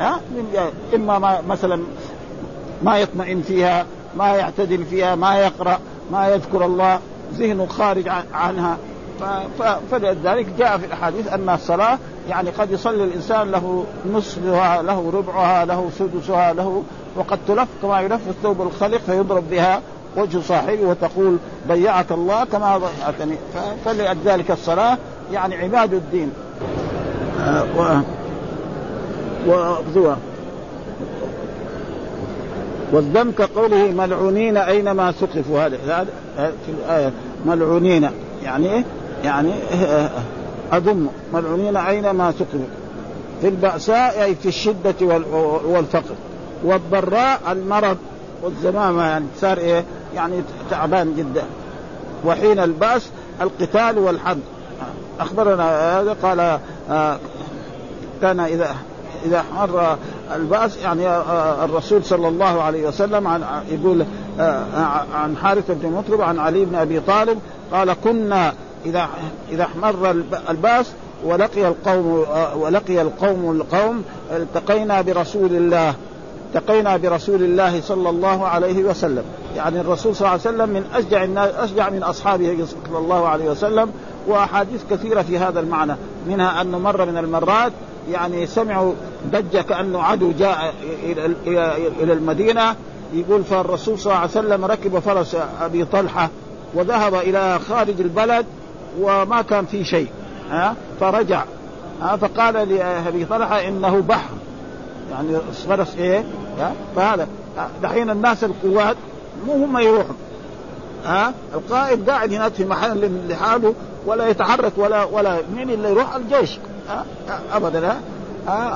ها؟ من إما ما مثلا ما يطمئن فيها ما يعتدل فيها ما يقرأ ما يذكر الله ذهنه خارج عنها. فلذلك جاء في الأحاديث أن الصلاة يعني قد يصلي الإنسان له نصفها له ربعها له سدسها له وقد تلف كما يلف الثوب الخلق فيضرب بها وجه صاحبه وتقول ضيعك الله كما ضيعتني فلذلك الصلاة يعني عماد الدين. آه و والذم كقوله ملعونين أينما ثقفوا هذا في الآية. ملعونين. يعني إيه؟ يعني اضم ملعونين أينما ثقفوا في البأساء أي في الشدة والفقر. والضراء المرض. والزمامة يعني صار إيه؟ يعني تعبان جدا. وحين البأس القتال والحرب. أخبرنا هذا قال آه، كان إذا إذا مر الباس يعني آه، آه، الرسول صلى الله عليه وسلم عن يقول آه، عن حارث بن مطرب عن علي بن أبي طالب قال كنا إذا إذا احمر الباس ولقي القوم ولقي القوم القوم التقينا برسول الله التقينا برسول الله صلى الله عليه وسلم. يعني الرسول صلى الله عليه وسلم من أشجع الناس أشجع من أصحابه صلى الله عليه وسلم وأحاديث كثيرة في هذا المعنى منها انه مره من المرات يعني سمعوا ضجه كأنه عدو جاء إلى المدينة. يقول فالرسول صلى الله عليه وسلم ركب فرس أبي طلحة وذهب إلى خارج البلد وما كان في شيء ها؟ فرجع ها؟ فقال لأبي طلحة إنه بحر. يعني فرس ها؟ فهذا. دحين الناس القوات مو هم يروحوا ها؟ القائد قاعد هناك في محل لحاله ولا يتحرك ولا ولا مين اللي يروح؟ الجيش. أبدا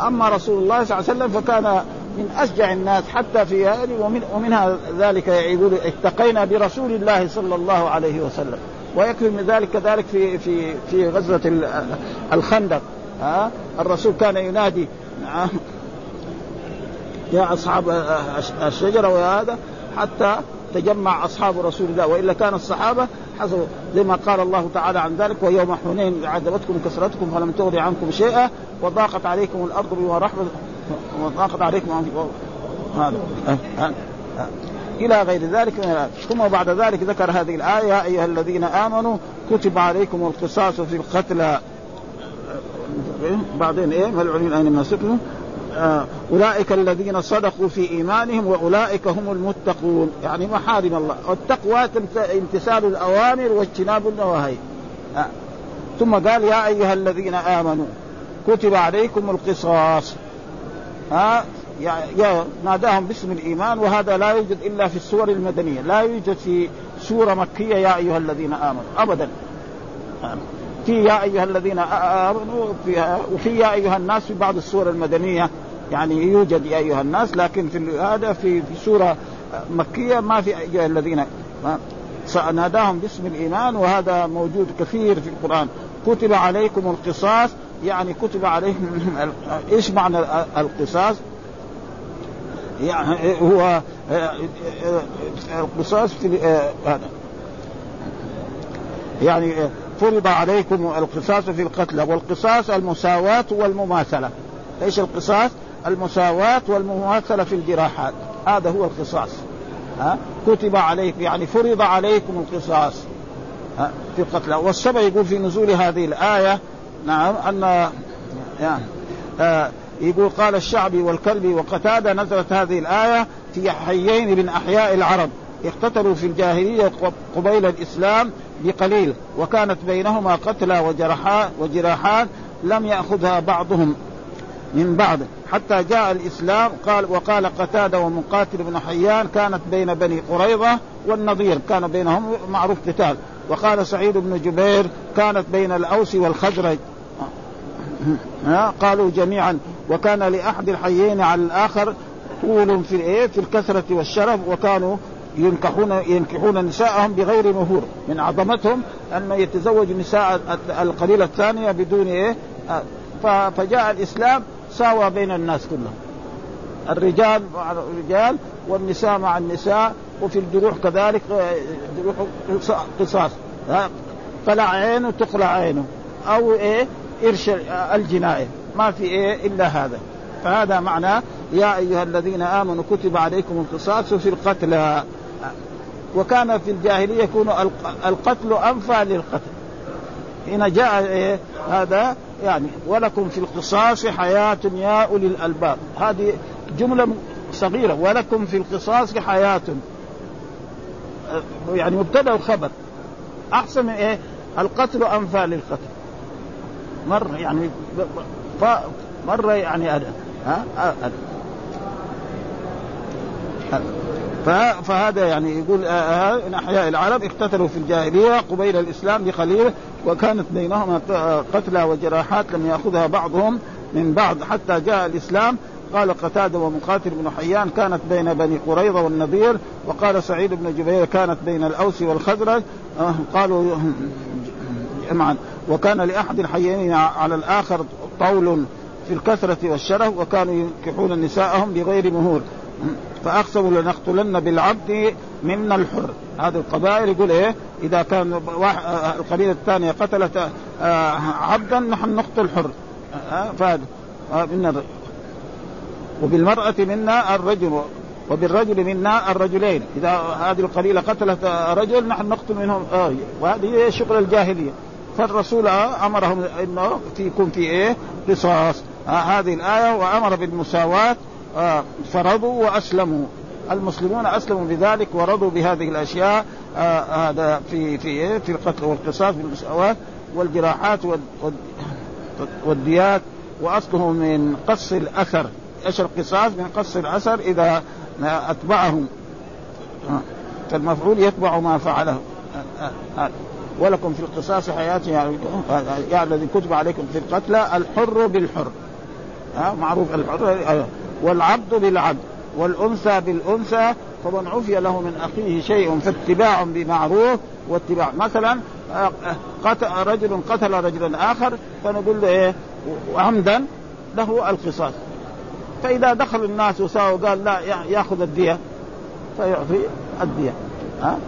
أما رسول الله صلى الله عليه وسلم فكان من أشجع الناس حتى في هذه ومن ومنها ذلك يقول اتقينا برسول الله صلى الله عليه وسلم. ويكفي من ذلك كذلك في في في غزوة الخندق ها؟ الرسول كان ينادي يا أصحاب الشجرة وهذا حتى تجمع أصحاب رسول الله وإلا كان الصحابة حسب زي ما قال الله تعالى عن ذلك ويوم حنين عذبتكم كثرتكم فلم تغني عنكم شيئا وضاقت عليكم الأرض بما رحمه وضاقت عليكم هذا. إلى غير ذلك. ثم بعد ذلك ذكر هذه الآية يا أيها الذين آمنوا كتب عليكم القصاص في القتلى. بعدين إيه؟ ملعونين اينما سكنوا آه، أولئك الذين صدقوا في إيمانهم وأولئك هم المتقون. يعني محارم الله. والتقوى امتثال الأوامر واجتناب النواهي. آه. ثم قال يا أيها الذين آمنوا كتب عليكم القصاص. ها آه. يا ناداهم باسم الإيمان وهذا لا يوجد إلا في السور المدنية. لا يوجد في سورة مكية يا أيها الذين آمنوا. ابدا. في يا أيها الذين آمنوا فيها وفي يا أيها الناس في بعض السور المدنية. يعني يوجد يا أيها الناس لكن في هذا في في سورة مكية ما في أيها الذين ناداهم باسم الإيمان وهذا موجود كثير في القرآن. كتب عليكم القصاص يعني كتب عليكم إيش معنى القصاص؟ يعني هو القصاص في هذا. يعني فرض عليكم القصاص في القتلى والقصاص المساواة والمماثلة. إيش القصاص؟ المساواة والمماثلة في الجراحات. هذا هو القصاص. ها؟ كتب عليكم يعني فرض عليكم القصاص ها؟ في القتلى والسبب يقول في نزول هذه الآية نعم أن يعني آه يقول قال الشعبي والكلبي وقتادة نزلت هذه الآية في حيين من أحياء العرب. اقتتلوا في الجاهلية قبيل الإسلام بقليل وكانت بينهما قتلى وجرحات وجراحات لم يأخذها بعضهم من بعض حتى جاء الإسلام قال وقال قتادة ومقاتل بن حيان كانت بين بني قريظة والنظير كان بينهم معروف قتال. وقال سعيد بن جبير كانت بين الأوس والخزرج. قالوا جميعا وكان لأحد الحيين على الآخر طول في في الكثرة والشرف وكانوا ينكحون ينكحون نساءهم بغير مهور. من عظمتهم أن يتزوج النساء القليلة الثانية بدون إيه؟ فجاء الإسلام ساوى بين الناس كلهم. الرجال مع الرجال والنساء مع النساء وفي الجروح كذلك جروح قصاص. قلع عينه تقلع عينه أو إيه؟ إرش الجناية. ما في إيه؟ إلا هذا. فهذا معناه يا أيها الذين آمنوا كتب عليكم القصاص في القتلى. وكان في الجاهلية يكون القتل انفى للقتل. هنا جاء إيه هذا يعني ولكم في القصاص حياة يا أولي الألباب. هذه جملة صغيرة. ولكم في القصاص حياة. يعني مبتدأ وخبر أحسن من إيه القتل أنفى للقتل. مرة يعني مرة يعني هذا ها؟ فهذا يعني يقول آه، آه، إن أحياء العرب اقتتلوا في الجاهلية قبيل الإسلام بخليل وكانت بينهما قتلى وجراحات لم يأخذها بعضهم من بعض. حتى جاء الإسلام قال قتادة ومقاتل بن حيان كانت بين بني قريظة والنضير وقال سعيد بن جبير كانت بين الأوس والخزرج. آه، قالوا جمعا وكان لأحد الحيين على الآخر طول في الكثرة والشرف وكانوا ينكحون نساءهم بغير مهور. فاقسموا لنقتلن بالعبد منا الحر. هذه القبائل يقول إيه؟ إذا كان القبيلة الثانية قتلت آه، عبدا نحن نقتل حر. آه، فهذا. آه، منا وبالمرأة منا الرجل وبالرجل منا الرجلين. إذا هذه القبيلة قتلت رجل نحن نقتل منهم. آه وهذه شغل الجاهلية. فالرسول أمرهم أنه في يكون في إيه؟ قصاص. آه هذه الآية وأمر بالمساواة آه فرضوا وأسلموا. المسلمون أسلموا بذلك ورضوا بهذه الأشياء آه هذا في في إيه؟ في القتل والقصاص بالمساواه والجراحات والديات. وأصله من قص الأثر. إيش القصاص؟ من قص الأثر إذا أتبعهم. آه، فالمفعول يتبع ما فعله. آه، ولكم في القصاص حياة يعني, الذي كتب عليكم في القتلى الحر بالحر. معروف الحر والعبد بالعبد والأنثى بالأنثى فمن عفي له من أخيه شيء فاتباع بمعروف واتباع. مثلا آه، قتل رجل قتل رجلا آخر فنقول له إيه؟ عمدا له القصاص. فإذا دخل الناس وساووا قال لا يأخذ الدية. فيعطي الدية. ها؟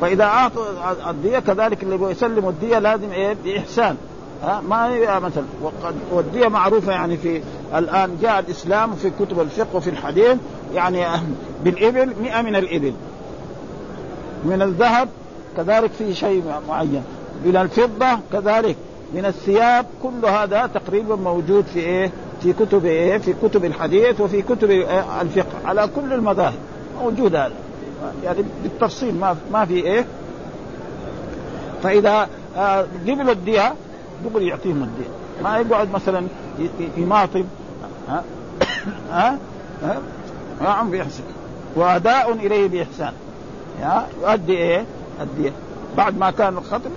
فإذا أعطوا الدية كذلك اللي يسلموا الدية لازم إيه؟ بإحسان. ها ما مثلا والدية معروفة يعني في الآن جاء الإسلام في كتب الفقه وفي الحديث يعني بالإبل مئة من الإبل من الذهب كذلك في شيء معين من الفضة كذلك من الثياب كل هذا تقريبا موجود في إيه؟ في كتب إيه؟ في كتب الحديث وفي كتب إيه؟ الفقه على كل المذاهب موجود هذا يعني بالتفصيل ما ما في إيه؟ فإذا آه قبل الدية دغر يعطيهم الدين. ما يقعد مثلا يماطل ها؟ ها؟ ها؟ نعم بإحسان وأداء إليه بإحسان. يؤدي إيه؟ الدية بعد ما كان الخطر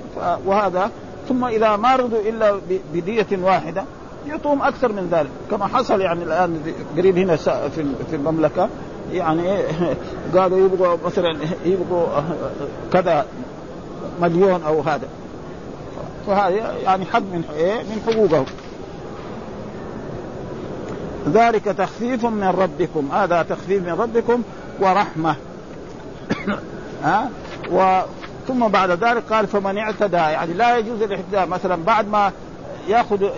وهذا. ثم إذا ما رضوا إلا بدية واحدة يعطوهم أكثر من ذلك. كما حصل يعني الآن قريب هنا في المملكة. يعني قالوا يبغوا مثلا يبغوا كذا مليون أو هذا. فهذا يعني حد من إيه؟ من حقوقهم. ذلك تخفيف من ربكم. هذا تخفيف من ربكم ورحمة. ها؟ و ثم بعد ذلك قال فمن اعتدى. يعني لا يجوز الإعتداء. مثلا بعد ما يأخذ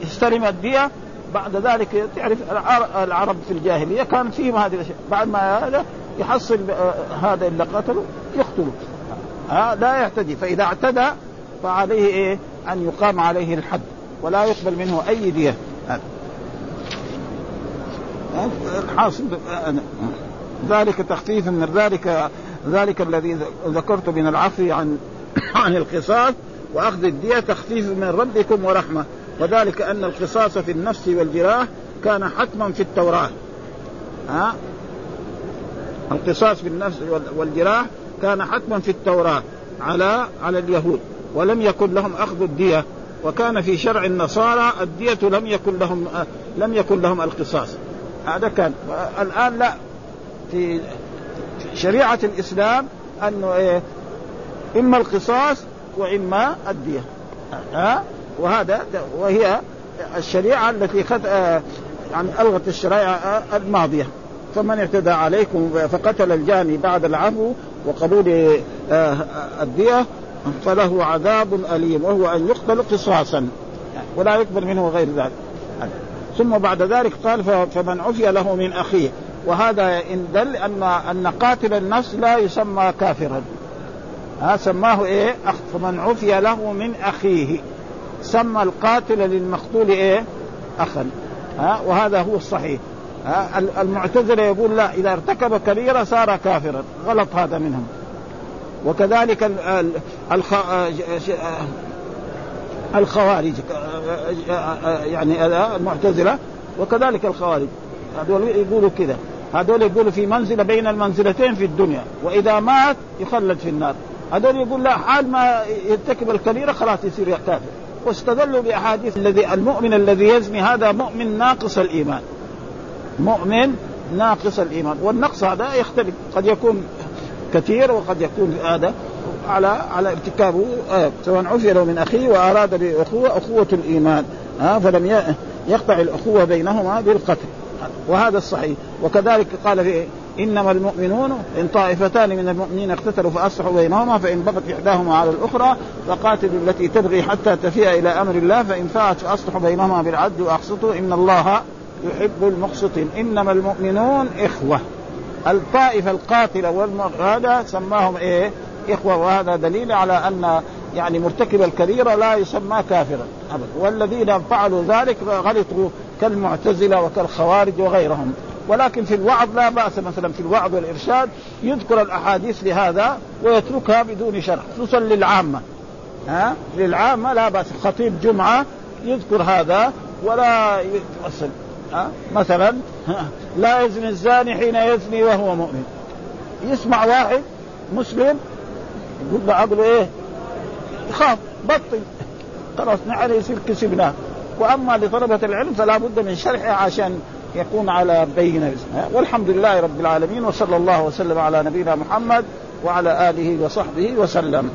يستلم الدية بعد ذلك تعرف العرب في الجاهلية كان فيهم هذه الأشياء. بعد ما هذا يحصل هذا اللي قتله يقتله ها؟ لا يعتدي. فإذا اعتدى فعليه إيه؟ أن يقام عليه الحد ولا يقبل منه أي دية. الحاصل ذلك تخفيف من ذلك ذلك الذي ذكرت من العفو عن عن القصاص وأخذ الدية تخفيف من ربكم ورحمة. وذلك أن القصاص في النفس والجراح كان حتما في التوراة. ها؟ القصاص في النفس والجراح كان حتما في التوراة على على اليهود. ولم يكن لهم أخذ الدية. وكان في شرع النصارى الدية لم يكن لهم لم يكن لهم القصاص. هذا كان. الان لا. في شريعة الإسلام أنه إيه؟ إما القصاص وإما الدية. ها؟ وهذا وهي الشريعة التي خد يعني ألغت الشرائع الماضية. فمن اعتدى عليكم فقتل الجاني بعد العفو وقبول الدية. فله عذاب أليم وهو أن يقتل قصاصا. ولا يقبل منه غير ذلك. ثم بعد ذلك قال فمن عفي له من أخيه. وهذا إن دل ان أن قاتل النفس لا يسمى كافرا. ها سماه إيه؟ أخ فمن عفي له من أخيه. سمى القاتل للمقتول إيه؟ اخا. ها وهذا هو الصحيح. ها المعتزلة يقول لا إذا ارتكب كبيرة صار كافرا. غلط هذا منهم. وكذلك الخ... الخوارج يعني المعتزلة وكذلك الخوارج. هذول يقولوا كذا. هذول يقولوا في منزلة بين المنزلتين في الدنيا وإذا مات يخلد في النار. هذول يقول لا حال ما يرتكب الكبيرة خلاص يصير كافر واستدلوا بأحاديث الذي المؤمن الذي يزني هذا مؤمن ناقص الإيمان. مؤمن ناقص الإيمان. والنقص هذا يختلف. قد يكون كثير وقد يكون هذا على على ارتكابه آه سواء عفي له من أخيه وأراد بأخوة أخوة الإيمان. آه فلم يقطع الأخوة بينهما بالقتل. وهذا الصحيح. وكذلك قال في إنما المؤمنون إن طائفتان من المؤمنين اقتتلوا فأصلحوا بينهما فإن بغت إحداهما على الأخرى فقاتلوا التي تبغي حتى تفيء إلى أمر الله فإن فاءت فأصلحوا بينهما بالعدل وأقسطوا إن الله يحب المقسطين. إنما المؤمنون إخوة. الطائفة القاتلة هذا سماهم إيه؟ إخوة وهذا دليل على أن يعني مرتكب الكبيرة لا يسمى كافرا أبدا. والذين فعلوا ذلك غلطوا كالمعتزلة وكالخوارج وغيرهم. ولكن في الوعظ لا بأس مثلا في الوعظ والإرشاد يذكر الأحاديث لهذا ويتركها بدون شرح خصوصا للعامة. ها؟ للعامة لا بأس. خطيب جمعة يذكر هذا ولا يتوسل. ها؟ مثلا لا يزني الزاني حين يزني وهو مؤمن. يسمع واحد مسلم يقول له عقله إيه؟ خاف بطل خلاص نحن يصير كسبناه وأما لطلبة العلم فلا بد من شرحه عشان يكون على بينة. والحمد لله رب العالمين وصلى الله وسلم على نبينا محمد وعلى آله وصحبه وسلم.